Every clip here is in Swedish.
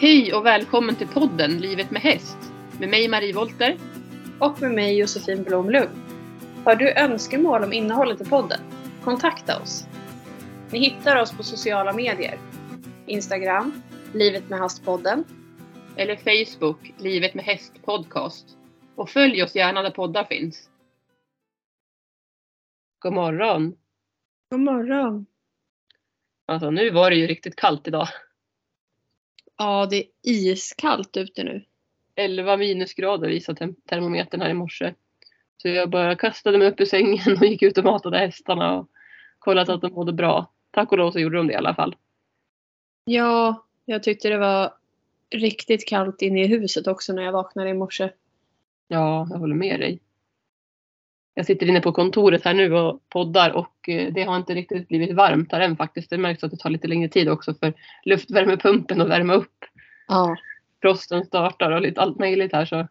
Hej och välkommen till podden Livet med häst med mig Marie Volter. Och med mig Josefin Blomlund. Har du önskemål om innehållet i podden? Kontakta oss. Ni hittar oss på sociala medier. Instagram, Livet med Hästpodden. Eller Facebook, Livet med häst podcast. Och följ oss gärna där poddar finns. God morgon! God morgon! Alltså nu var det ju riktigt kallt idag. Ja, det är iskallt ute nu. 11 minusgrader visade termometern här i morse. Så jag bara kastade mig upp ur sängen och gick ut och matade hästarna och kollade att de mådde bra. Tack och lov så gjorde de det i alla fall. Ja, jag tyckte det var riktigt kallt inne i huset också när jag vaknade i morse. Ja, jag håller med dig. Jag sitter inne på kontoret här nu och poddar och eh, det har inte riktigt blivit varmt här än faktiskt. Det märks att det tar lite längre tid också för luftvärmepumpen att värma upp. Ja. Frosten startar och lite allt möjligt här så.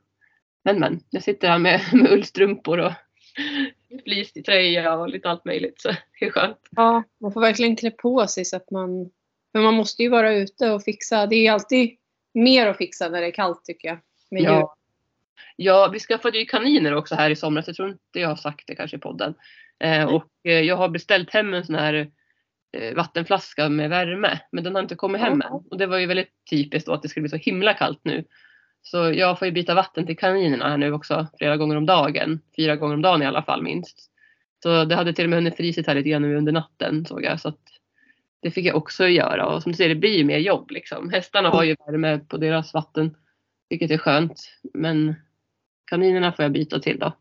Men men, jag sitter här med, med ullstrumpor och fleecig tröja och lite allt möjligt så det är skönt. Ja, man får verkligen klä på sig så att man... Men man måste ju vara ute och fixa. Det är alltid mer att fixa när det är kallt tycker jag. Med. Ja. Ja, vi skaffade ju kaniner också här i somras. Jag tror inte jag har sagt det kanske i podden. Eh, och eh, jag har beställt hem en sån här eh, vattenflaska med värme. Men den har inte kommit hem än. Och det var ju väldigt typiskt då att det skulle bli så himla kallt nu. Så jag får ju byta vatten till kaninerna här nu också flera gånger om dagen. Fyra gånger om dagen i alla fall minst. Så det hade till och med hunnit frysit här lite grann nu under natten såg jag. Så det fick jag också göra och som du ser det blir ju mer jobb liksom. Hästarna har ju värme på deras vatten. Vilket är skönt. Men kaninerna får jag byta till då.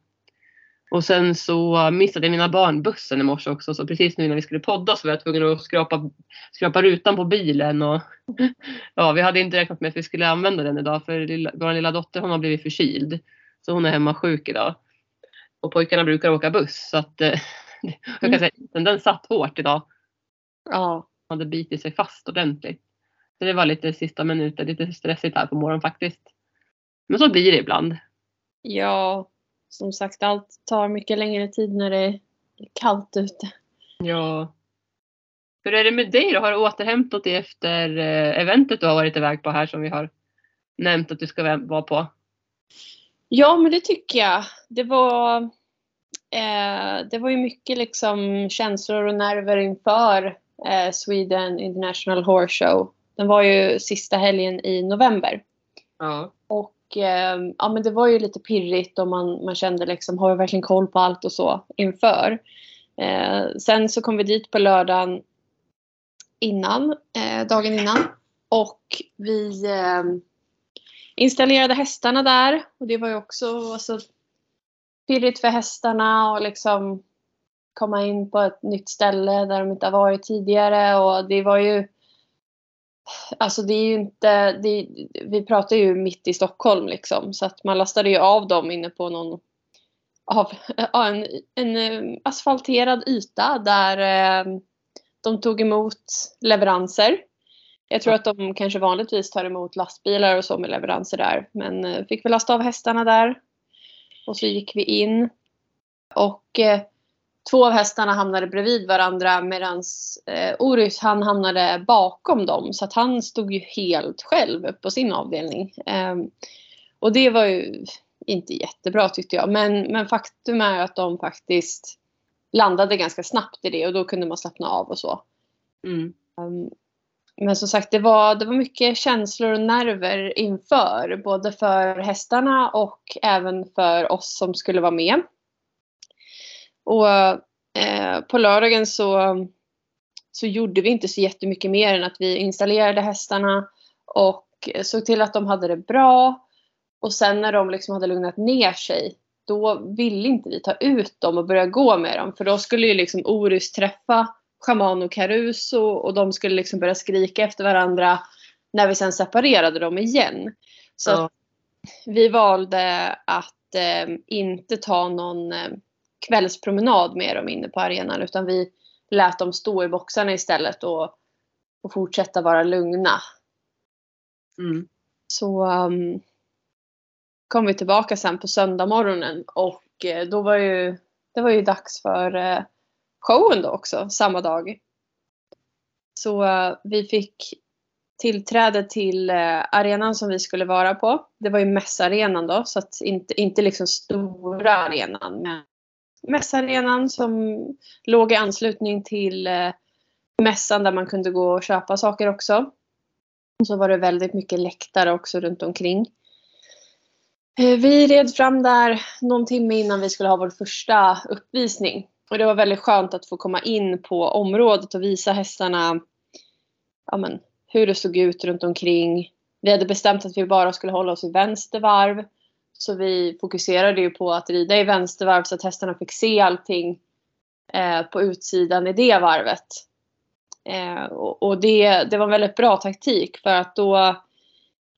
Och sen så missade mina barn bussen i morse också. Så precis nu när vi skulle podda så var jag tvungen att skrapa, skrapa rutan på bilen. Och, ja, vi hade inte räknat med att vi skulle använda den idag för lilla, vår lilla dotter hon har blivit förkyld. Så hon är hemma sjuk idag. Och pojkarna brukar åka buss. Så att, eh, jag kan säga att den satt hårt idag. Ja. hade bitit sig fast ordentligt. Så det var lite sista minuten, lite stressigt här på morgonen faktiskt. Men så blir det ibland. Ja, som sagt allt tar mycket längre tid när det är kallt ute. Ja. Hur är det med dig då? Har du återhämtat dig efter eh, eventet du har varit iväg på här som vi har nämnt att du ska vara på? Ja, men det tycker jag. Det var, eh, det var ju mycket liksom känslor och nerver inför eh, Sweden International Horse Show. Den var ju sista helgen i november. Ja. Och eh, ja, men det var ju lite pirrigt och man, man kände liksom, har vi verkligen koll på allt och så inför. Eh, sen så kom vi dit på lördagen innan, eh, dagen innan. Och vi eh, installerade hästarna där. Och det var ju också alltså, pirrigt för hästarna och liksom komma in på ett nytt ställe där de inte har varit tidigare. Och det var ju Alltså det är ju inte, det, vi pratar ju mitt i Stockholm liksom så att man lastade ju av dem inne på någon av, en, en asfalterad yta där eh, de tog emot leveranser. Jag tror att de kanske vanligtvis tar emot lastbilar och så med leveranser där men eh, fick vi lasta av hästarna där. Och så gick vi in. Och eh, två av hästarna hamnade bredvid varandra medan eh, Orus han hamnade bakom dem. Så att han stod ju helt själv på sin avdelning. Eh, och det var ju inte jättebra tyckte jag. Men, men faktum är att de faktiskt landade ganska snabbt i det och då kunde man slappna av och så. Mm. Um, men som sagt, det var, det var mycket känslor och nerver inför. Både för hästarna och även för oss som skulle vara med. Och eh, på lördagen så, så gjorde vi inte så jättemycket mer än att vi installerade hästarna och såg till att de hade det bra. Och sen när de liksom hade lugnat ner sig då ville inte vi ta ut dem och börja gå med dem. För då skulle ju liksom Orus träffa Shaman och Caruso och de skulle liksom börja skrika efter varandra när vi sen separerade dem igen. Så Ja. vi valde att eh, inte ta någon eh, kvällspromenad med dem inne på arenan utan vi lät dem stå i boxarna istället och, och fortsätta vara lugna. Mm. Så um, kom vi tillbaka sen på söndag morgonen och eh, då var ju det var ju dags för eh, showen då också samma dag. Så eh, vi fick tillträde till eh, arenan som vi skulle vara på. Det var ju mässarenan då, så att inte, inte liksom stora arenan. Men mässarenan som låg i anslutning till eh, mässan där man kunde gå och köpa saker också. Och så var det väldigt mycket läktare också runt omkring. Eh, vi red fram där någon timme innan vi skulle ha vår första uppvisning. Och det var väldigt skönt att få komma in på området och visa hästarna ja, men, hur det såg ut runt omkring. Vi hade bestämt att vi bara skulle hålla oss i vänster varv. Så vi fokuserade ju på att rida i vänstervarv så att hästarna fick se allting eh, på utsidan i det varvet. Eh, och, och det, det var en väldigt bra taktik för att då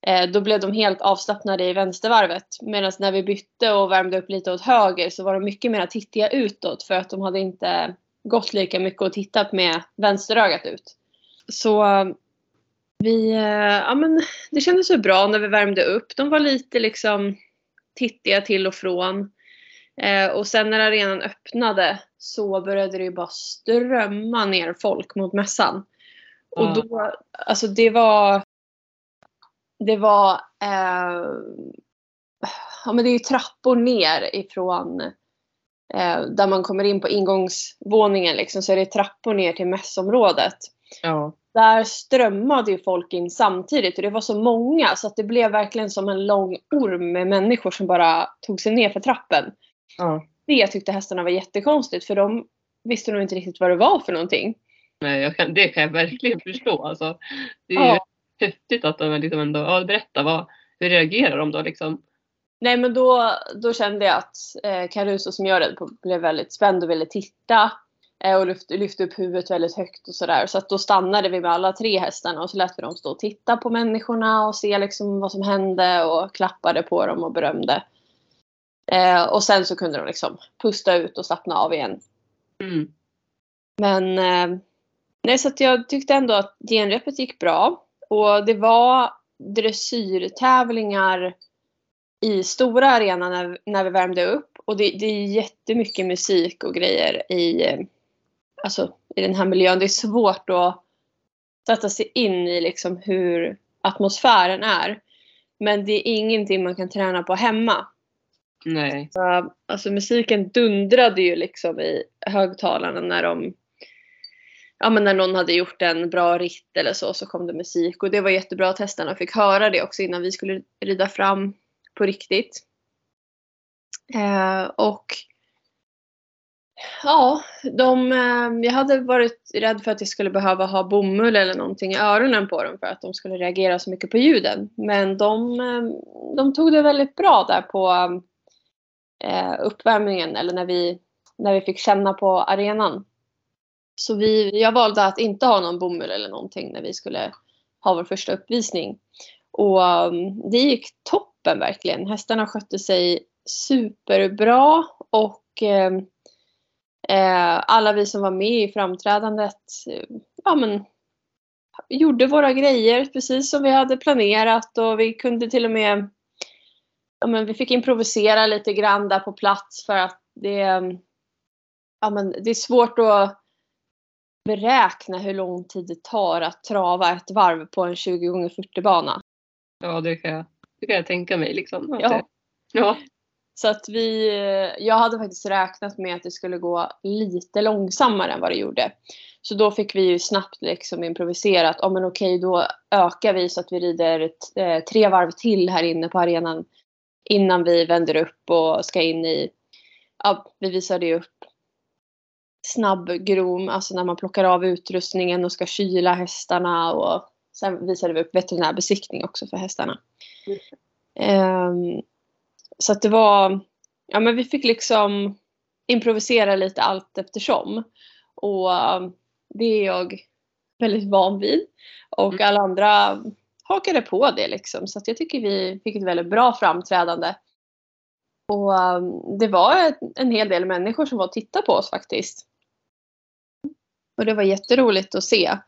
Eh, då blev de helt avslappnade i vänstervarvet. Medan när vi bytte och värmde upp lite åt höger så var de mycket mer tittiga utåt för att de hade inte gått lika mycket och tittat med vänsterögat ut. Så eh, vi, eh, ja men det kändes så bra när vi värmde upp. De var lite liksom tittiga till och från. Eh, och sen när arenan öppnade så började det ju bara strömma ner folk mot mässan. Och då, alltså det var det var eh, ja, men det är ju trappor ner ifrån eh, där man kommer in på ingångsvåningen liksom, så är det trappor ner till mässområdet. Ja. Där strömmade ju folk in samtidigt och det var så många så att det blev verkligen som en lång orm med människor som bara tog sig ner för trappen. Ja. Det tyckte hästarna var jättekonstigt för de visste nog inte riktigt vad det var för någonting. Nej, kan, det kan jag verkligen förstå. Alltså, det är ja häftigt att de liksom ändå, ja berätta, vad, hur reagerar de då liksom? Nej men då, då kände jag att eh, Caruso som jag red på blev väldigt spänd och ville titta. Eh, och lyfte, lyfte upp huvudet väldigt högt och sådär. Så att då stannade vi med alla tre hästarna och så lät vi dem stå och titta på människorna och se liksom vad som hände och klappade på dem och berömde. Eh, och sen så kunde de liksom pusta ut och slappna av igen. Mm. Men eh, nej, så att jag tyckte ändå att genrepet gick bra. Och det var dressyrtävlingar i stora arenan när, när vi värmde upp. Och det, det är jättemycket musik och grejer i, alltså, i den här miljön. Det är svårt att sätta sig in i liksom hur atmosfären är. Men det är ingenting man kan träna på hemma. Nej. Så, alltså musiken dundrade ju liksom i högtalarna när de ja, men när någon hade gjort en bra ritt eller så, så kom det musik. Och det var jättebra att hästarna fick höra det också innan vi skulle rida fram på riktigt. Eh, och ja, de, eh, jag hade varit rädd för att jag skulle behöva ha bomull eller någonting i öronen på dem för att de skulle reagera så mycket på ljuden. Men de, eh, de tog det väldigt bra där på eh, uppvärmningen eller när vi, när vi fick känna på arenan. Så vi, jag valde att inte ha någon bomull eller någonting när vi skulle ha vår första uppvisning. Och det gick toppen verkligen. Hästarna skötte sig superbra och eh, alla vi som var med i framträdandet ja, men, gjorde våra grejer precis som vi hade planerat och vi kunde till och med ja, men vi fick improvisera lite grann där på plats för att det, ja, men det är svårt att beräkna hur lång tid det tar att trava ett varv på en 20 x 40 bana. Ja, det kan jag, det kan jag tänka mig. Liksom. Ja. ja. Så att vi, jag hade faktiskt räknat med att det skulle gå lite långsammare än vad det gjorde. Så då fick vi ju snabbt liksom improvisera att, oh, men okej då ökar vi så att vi rider eh, tre varv till här inne på arenan innan vi vänder upp och ska in i, ja, vi visade ju upp snabbgrom, alltså när man plockar av utrustningen och ska kyla hästarna och sen visade vi upp veterinärbesiktning också för hästarna. Mm. Um, så att det var, ja men vi fick liksom improvisera lite allt eftersom. Och um, det är jag väldigt van vid. Och mm. alla andra hakade på det liksom. Så att jag tycker vi fick ett väldigt bra framträdande. Och um, det var en hel del människor som var och tittade på oss faktiskt. Och det var jätteroligt att se.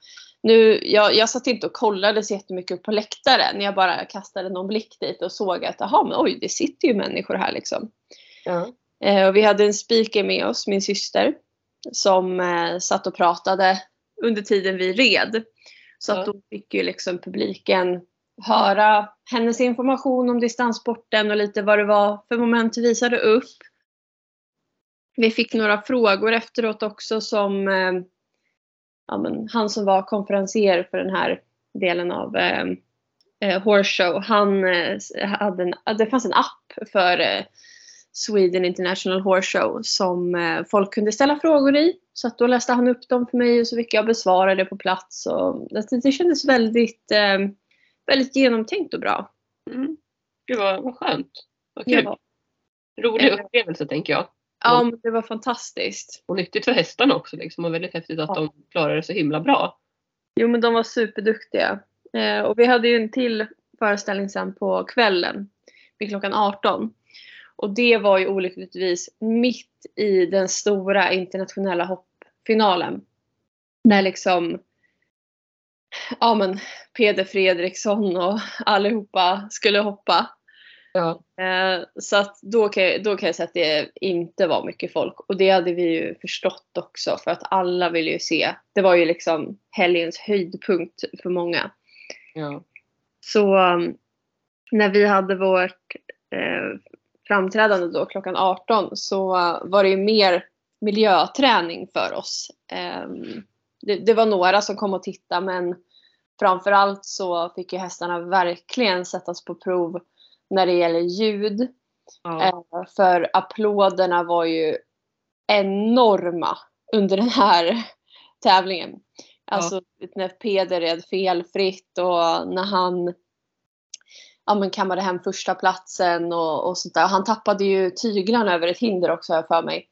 Nu, jag, jag satt inte och kollade så jättemycket upp på läktaren. Jag bara kastade någon blick dit och såg att aha, men oj, det sitter ju människor här liksom. Ja. Eh, och vi hade en speaker med oss, min syster, som eh, satt och pratade under tiden vi red. Så Ja. att då fick ju liksom publiken höra hennes information om distanssporten och lite vad det var för moment vi visade upp. Vi fick några frågor efteråt också som eh, ja, men han som var konferencier för den här delen av eh, eh, Horse Show, han eh, hade en, det fanns en app för eh, Sweden International Horse Show som eh, folk kunde ställa frågor i. Så att då läste han upp dem för mig och så fick jag besvara det på plats. Och det, det kändes väldigt, eh, väldigt genomtänkt och bra. Mm. Gud vad, vad skönt. Vad kul. Ja, Rolig upplevelse tänker jag. Ja men det var fantastiskt. Och nyttigt för hästarna också liksom. Och väldigt häftigt att Ja. de klarar det så himla bra. Jo men de var superduktiga. Eh, och vi hade ju en till föreställning sen på kvällen vid klockan 18. Och det var ju olyckligtvis mitt i den stora internationella hoppfinalen. När liksom ja men Peder Fredriksson och allihopa skulle hoppa. Ja. Eh, så att då kan, jag, då kan jag säga att det inte var mycket folk. Och det hade vi ju förstått också för att alla ville ju se. Det var ju liksom helgens höjdpunkt för många. ja. Så um, när vi hade vårt eh, framträdande då klockan 18 så var det ju mer miljöträning för oss. Ehm, det, det var några som kom och tittade men framförallt så fick ju hästarna verkligen sättas på prov när det gäller ljud. ja. Eh, för applåderna var ju enorma under den här tävlingen. Alltså när Peder red felfritt och när han ja, men kammade hem första platsen och, och sånt där. Han tappade ju tyglarna över ett hinder också jag för mig.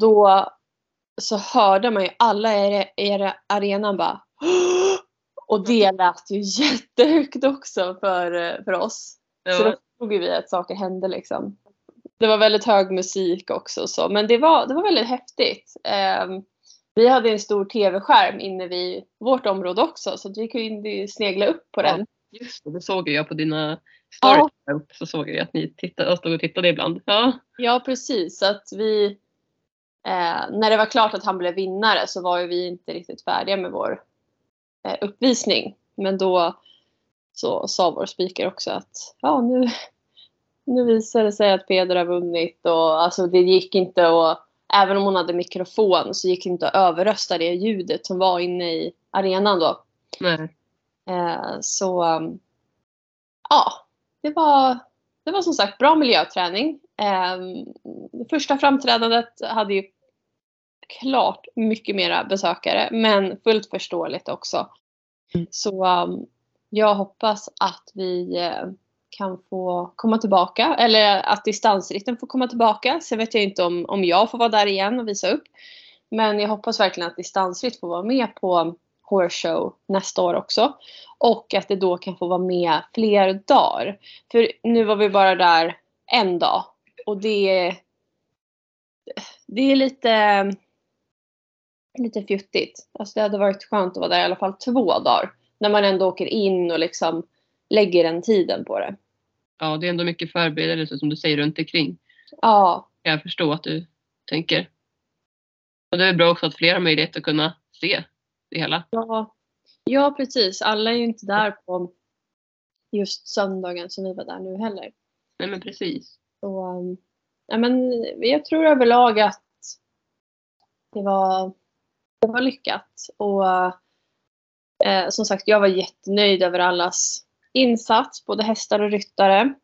Då så hörde man ju alla i i arenan bara och det lät ju jättehögt också för, för oss. Så då förstod ju vi att saker hände liksom. Det var väldigt hög musik också så, men det var, det var väldigt häftigt. Ehm, vi hade en stor tv-skärm inne vid vårt område också så vi kunde snegla upp på Ja. den. Just det, det såg jag på dina stories. Ja. Så såg jag att ni tittade, stod och tittade ibland. Ja. Ja precis, så att vi eh, när det var klart att han blev vinnare så var ju vi inte riktigt färdiga med vår eh, uppvisning. Men då så sa vår speaker också att ja nu, nu visar det sig att Peder har vunnit och alltså det gick inte att Även om hon hade mikrofon så gick det inte att överrösta det ljudet som var inne i arenan då. Nej. Eh, så um, ja, det var, det var som sagt bra miljöträning. Eh, det första framträdandet hade ju klart mycket mera besökare men fullt förståeligt också. Mm. Så um, jag hoppas att vi eh, kan få komma tillbaka eller att distansritten får komma tillbaka. Sen vet jag inte om, om jag får vara där igen och visa upp. Men jag hoppas verkligen att distansritt får vara med på Horse Show nästa år också. Och att det då kan få vara med fler dagar. För nu var vi bara där en dag. Och det, det är lite, lite fjuttigt. Alltså det hade varit skönt att vara där i alla fall två dagar. När man ändå åker in och liksom lägger den tiden på det. Ja, det är ändå mycket förberedelse som du säger runt omkring. Ja, jag förstå att du tänker. Och det är bra också att fler har möjlighet att kunna se det hela. ja, ja precis. Alla är ju inte där på just söndagen som vi var där nu heller. Nej men precis. Så, um, ja, men jag tror överlag att det var, det var lyckat. Och eh, som sagt, jag var jättenöjd över allas insats, både hästar och ryttare.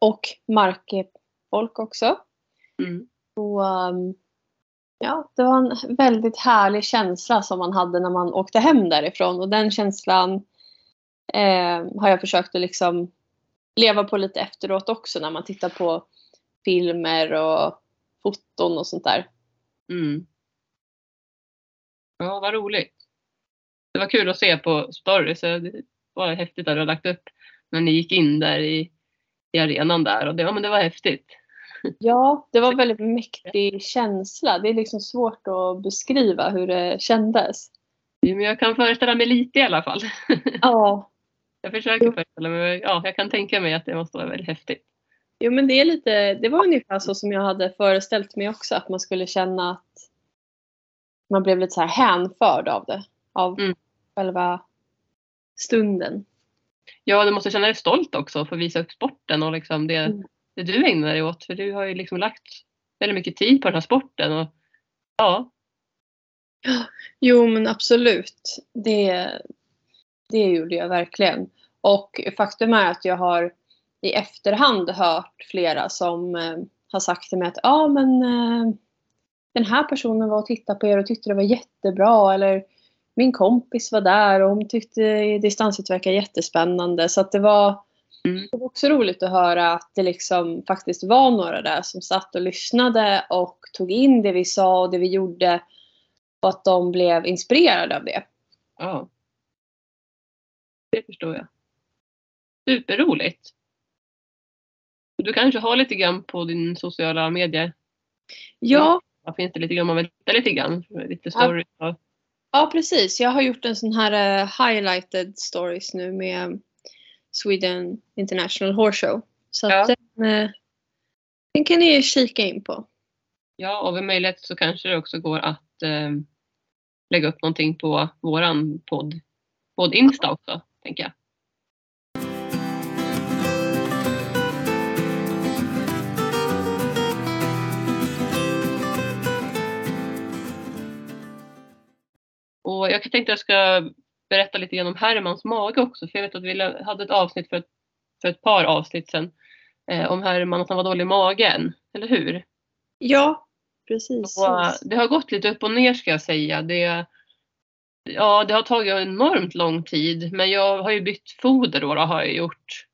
Och markfolk också. Mm. Så, um, ja, det var en väldigt härlig känsla som man hade när man åkte hem därifrån. Och den känslan eh, har jag försökt att liksom leva på lite efteråt också när man tittar på filmer och foton och sånt där. Mm. Ja, vad roligt. Det var kul att se på stories. så Det var häftigt att du har lagt upp när ni gick in där i, i arenan där. Och det, ja, men det var häftigt. Ja, det var en väldigt mäktig känsla. Det är liksom svårt att beskriva hur det kändes. Men jag kan föreställa mig lite i alla fall. Ja, Jag försöker föreställa mig. Ja, jag kan tänka mig att det måste vara väldigt häftigt. jo, men det är lite, det var ungefär så som jag hade föreställt mig också. Att man skulle känna att man blev lite så här hänförd av det. Av Mm. Själva stunden. Ja, du måste känna dig stolt också för att visa upp sporten och liksom det, Mm. det du ägnar dig åt. För du har ju liksom lagt väldigt mycket tid på den här sporten. Och, ja, Jo men absolut. Det, det gjorde jag verkligen. Och faktum är att jag har i efterhand hört flera som eh, har sagt till mig att ja men eh, den här personen var och tittade på er och tyckte det var jättebra. Eller min kompis var där och hon tyckte distansut verkade jättespännande. Så att det var, Mm. det var också roligt att höra att det liksom faktiskt var några där som satt och lyssnade och tog in det vi sa och det vi gjorde. Och att de blev inspirerade av det. ja. Det förstår jag. Superroligt. Du kanske har lite grann på din sociala medier. Ja, Ja, finns det lite grann man veta lite grann? Lite stories. Ja. Ja precis. Jag har gjort en sån här eh, highlighted stories nu med Sweden International Horse Show. Så Ja. den, eh, den kan ni kika in på. ja, och vid möjlighet så kanske det också går att eh, lägga upp någonting på våran podd. Podd Insta också, tänker jag. Och jag tänkte jag ska berätta lite grann om Hermans mage också. För jag vet att vi hade ett avsnitt för ett, för ett par avsnitt sedan. Eh, om Herman att han var dålig i magen. Eller hur? Ja, precis. Och, eh, det har gått lite upp och ner ska jag säga. Det, ja, det har tagit enormt lång tid. Men jag har ju bytt foder då, då har jag gjort.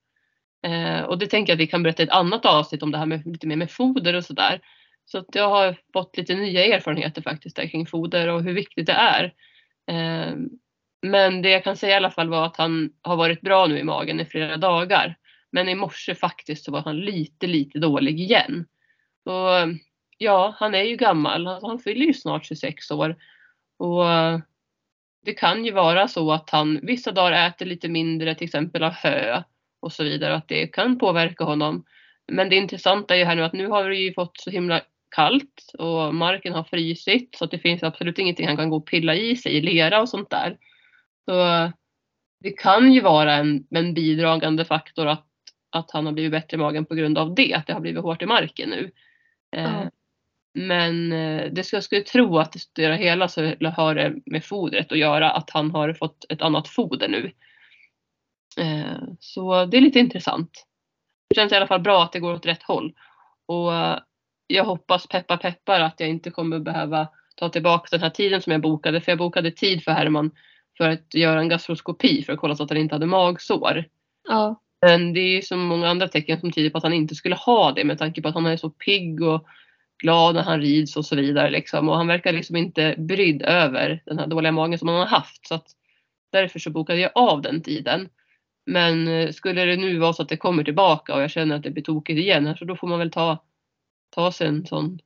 Eh, och det tänker jag att vi kan berätta i ett annat avsnitt om det här med lite mer med foder och sådär. Så att jag har fått lite nya erfarenheter faktiskt där kring foder och hur viktigt det är. Ehm, men det jag kan säga i alla fall var att han har varit bra nu i magen i flera dagar. Men i morse faktiskt så var han lite, lite dålig igen. Och ja, han är ju gammal. Han fyller ju snart 26 år. Och det kan ju vara så att han vissa dagar äter lite mindre till exempel av hö och så vidare. Att det kan påverka honom. Men det intressanta är ju här nu att nu har vi ju fått så himla kallt och marken har frysit så att det finns absolut ingenting han kan gå och pilla i sig, lera och sånt där. Så det kan ju vara en, en bidragande faktor att, att han har blivit bättre i magen på grund av det, att det har blivit hårt i marken nu. Ja. Men eh, det ska jag skulle tro att det stora hela så har det med fodret att göra, att han har fått ett annat foder nu. Eh, Så det är lite intressant. Det känns i alla fall bra att det går åt rätt håll. Och jag hoppas peppar peppar att jag inte kommer behöva ta tillbaka den här tiden som jag bokade. För jag bokade tid för Herman för att göra en gastroskopi för att kolla så att han inte hade magsår. Ja. Men det är ju så många andra tecken som tyder på att han inte skulle ha det med tanke på att han är så pigg och glad när han rids och så vidare. Liksom. Och han verkar liksom inte brydd över den här dåliga magen som han har haft. Så att därför så bokade jag av den tiden. Men eh, skulle det nu vara så att det kommer tillbaka och jag känner att det blir tokigt igen så då får man väl ta, ta sig en sån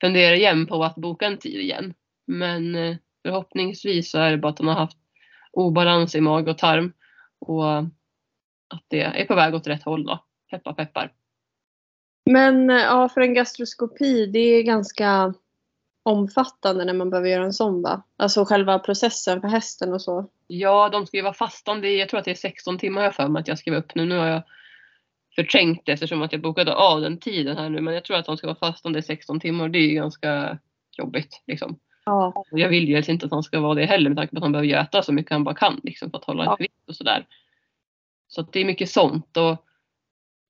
fundera igen på att boka en tid igen. Men eh, förhoppningsvis så är det bara att han har haft obalans i mage och tarm och att det är på väg åt rätt håll då. Peppar peppar. Men eh, ja, för en gastroskopi, det är ganska omfattande när man behöver göra en sån va? Alltså själva processen för hästen och så. Ja, de ska ju vara fastande i, jag tror att det är 16 timmar jag för mig att jag skrev upp nu. Nu har jag förträngt det eftersom att jag bokade av den tiden här nu. Men jag tror att de ska vara fastande i 16 timmar. Det är ju ganska jobbigt liksom. Ja. Och jag vill ju helst inte att han ska vara det heller med tanke på att han behöver äta så mycket han bara kan liksom, för att hålla Ja. ett vikt och sådär. Så det är mycket sånt. Och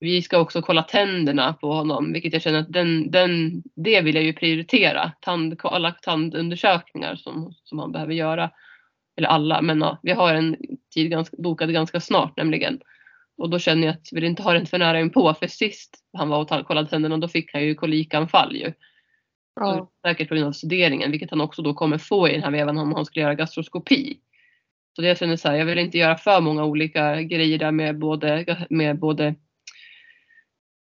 vi ska också kolla tänderna på honom, vilket jag känner att den, den, det vill jag ju prioritera. Tand, alla tandundersökningar som, som han behöver göra. Eller alla, men ja, vi har en tid ganska, bokad ganska snart nämligen. Och då känner jag att vi vill inte ha den för nära inpå. För sist han var och kollade tänderna då fick han ju kolikanfall ju. ja. Säkert på grund av sederingen, vilket han också då kommer få i den här vevan om han skulle göra gastroskopi. Så det jag känner så här, jag vill inte göra för många olika grejer där med både, med både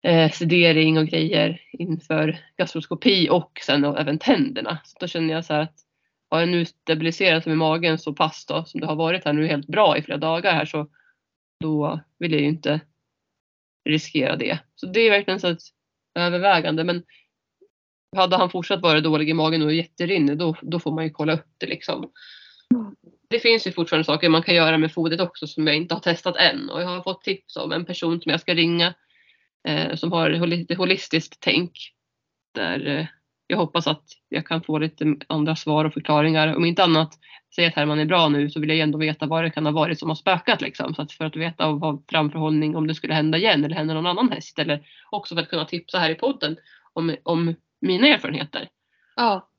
eh, sedering och grejer inför gastroskopi och sen då även tänderna. Så då känner jag så att har jag nu stabiliserat mig i magen så pass då som det har varit här nu helt bra i flera dagar här så då vill jag ju inte riskera det. Så det är verkligen så ett övervägande. Men hade han fortsatt vara dålig i magen och jätterinnig då, då får man ju kolla upp det liksom. det finns ju fortfarande saker man kan göra med fodret också som jag inte har testat än. Och jag har fått tips av en person som jag ska ringa eh, som har lite holistiskt tänk. Där eh, jag hoppas att jag kan få lite andra svar och förklaringar. Om inte annat, säg att Herman är bra nu så vill jag ändå veta vad det kan ha varit som har spökat. Liksom. Så att för att veta och ha framförhållning om det skulle hända igen eller hända någon annan häst. Eller också för att kunna tipsa här i podden om, om mina erfarenheter. Ja.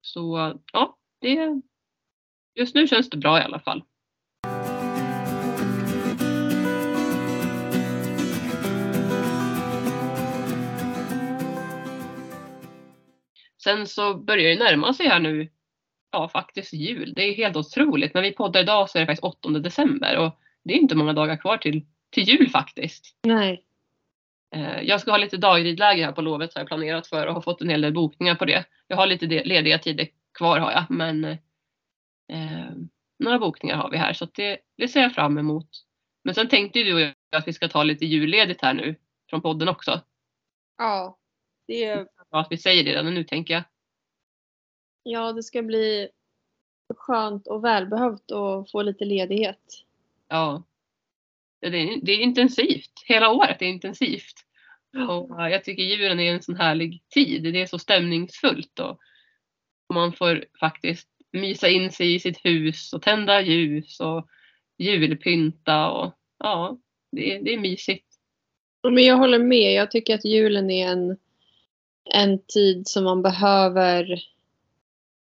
Så ja, det, just nu känns det bra i alla fall. Sen så börjar det närma sig här nu, ja faktiskt jul. Det är helt otroligt. När vi poddar idag så är det faktiskt 8 december och det är inte många dagar kvar till, till jul faktiskt. Nej. Eh, jag ska ha lite dagridläger här på lovet har jag planerat för och har fått en hel del bokningar på det. Jag har lite lediga tider kvar har jag men eh, några bokningar har vi här så det, det ser jag fram emot. Men sen tänkte ju du och jag att vi ska ta lite julledigt här nu från podden också. Ja. Det bra att vi säger det redan nu tänker jag. Ja, det ska bli skönt och välbehövt att få lite ledighet. Ja. Det är, det är intensivt. Hela året är intensivt. Och jag tycker julen är en sån härlig tid. Det är så stämningsfullt och man får faktiskt mysa in sig i sitt hus och tända ljus och julpynta och ja, det är, det är mysigt. Men jag håller med. Jag tycker att julen är en en tid som man behöver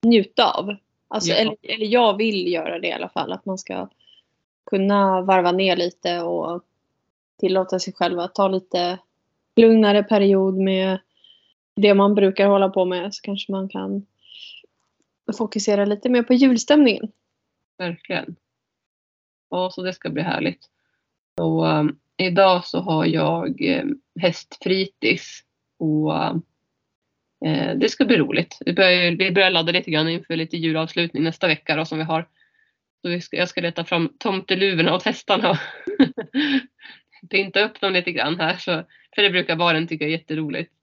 njuta av. Alltså, ja. eller, eller jag vill göra det i alla fall. Att man ska kunna varva ner lite och tillåta sig själv att ta lite lugnare period med det man brukar hålla på med. Så kanske man kan fokusera lite mer på julstämningen. Verkligen. Ja, så det ska bli härligt. Och, um, idag så har jag um, hästfritis och um, Eh, det ska bli roligt. Vi börjar, vi börjar ladda lite grann inför lite julavslutning nästa vecka då, som vi har. Så vi ska, jag ska leta fram tomteluvorna och hästarna och pynta upp dem lite grann här. Så, för det brukar tycker jag är jätteroligt.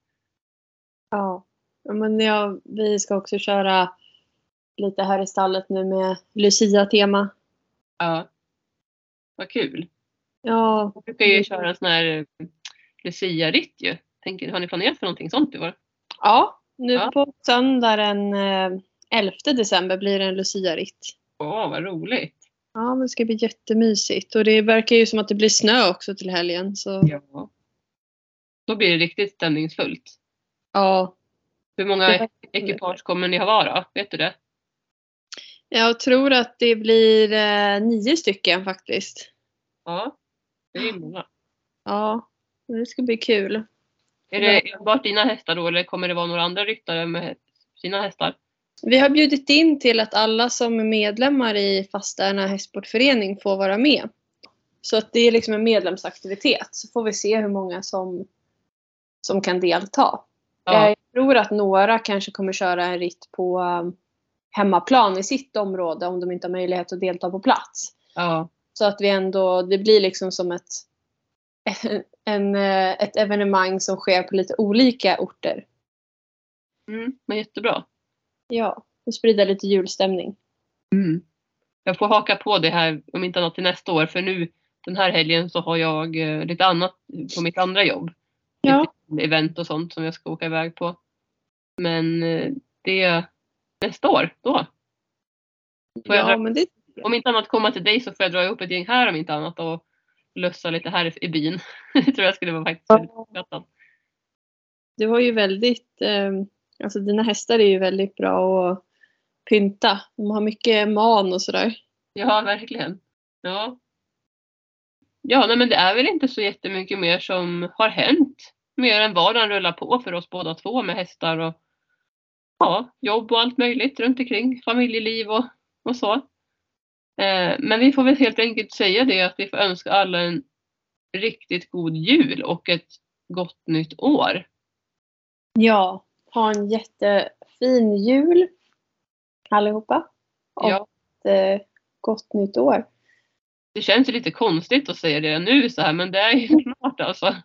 Ja, men ja, vi ska också köra lite här i stallet nu med Lucia-tema. Ja, vad kul. Ja. Vi brukar ju köra en sån här eh, Lucia-ritt ju. Tänker, har ni planerat för någonting sånt i år? Ja, nu ja. på söndag den 11 eh, december blir det en Lucia-ritt. Åh, vad roligt. Ja, det ska bli jättemysigt. Och det verkar ju som att det blir snö också till helgen. Så... Ja. Då blir det riktigt stämningsfullt. Ja. Hur många ekipage kommer ni ha vara? Vet du det? Jag tror att det blir eh, nio stycken faktiskt. Ja, det är många. Ja, det ska bli kul. Är det enbart dina hästar då eller kommer det vara några andra ryttare med sina hästar? Vi har bjudit in till att alla som är medlemmar i Fastärna hästsportförening får vara med. Så att det är liksom en medlemsaktivitet. Så får vi se hur många som, som kan delta. Ja. Jag tror att några kanske kommer köra en ritt på um, hemmaplan i sitt område om de inte har möjlighet att delta på plats. Ja. Så att vi ändå, det blir liksom som ett en, eh, ett evenemang som sker på lite olika orter. Mm, men jättebra. Ja, och sprida lite julstämning. Mm. Jag får haka på det här om inte annat till nästa år för nu den här helgen så har jag eh, lite annat på mitt andra jobb. Ja. Lite event och sånt som jag ska åka iväg på. Men eh, det är nästa år då. Får ja, dra, men det... Om inte annat komma till dig så får jag dra ihop ett gäng här om inte annat och lussa lite här i byn. det tror jag skulle vara faktiskt uppskattat. Du har ju väldigt, eh, alltså dina hästar är ju väldigt bra att pynta. De har mycket man och sådär. Ja, verkligen. Ja. Ja, nej, men det är väl inte så jättemycket mer som har hänt. Mer än vardagen rullar på för oss båda två med hästar och ja, jobb och allt möjligt runt omkring. Familjeliv och, och så. Eh, men vi får väl helt enkelt säga det att vi får önska alla en riktigt god jul och ett gott nytt år. Ja, ha en jättefin jul allihopa. Och ja. ett eh, gott nytt år. Det känns ju lite konstigt att säga det nu så här men det är ju snart alltså.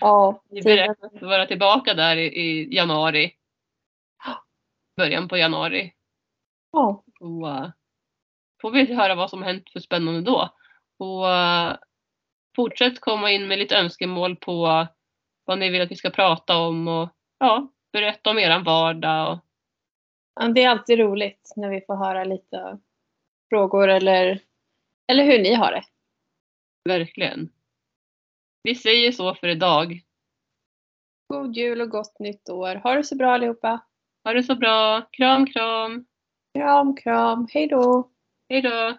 Ja. Vi beräknar att vara tillbaka där i, i januari. Början på januari. Ja. Och, får vi höra vad som hänt för spännande då. Och eh, fortsätt komma in med lite önskemål på vad ni vill att vi ska prata om och ja, berätta om eran vardag. Och... Ja, det är alltid roligt när vi får höra lite frågor eller, eller hur ni har det. Verkligen. Vi säger så för idag. God jul och gott nytt år. Ha det så bra allihopa. Ha det så bra. Kram, kram. Kram, kram. Hej då. Hej då.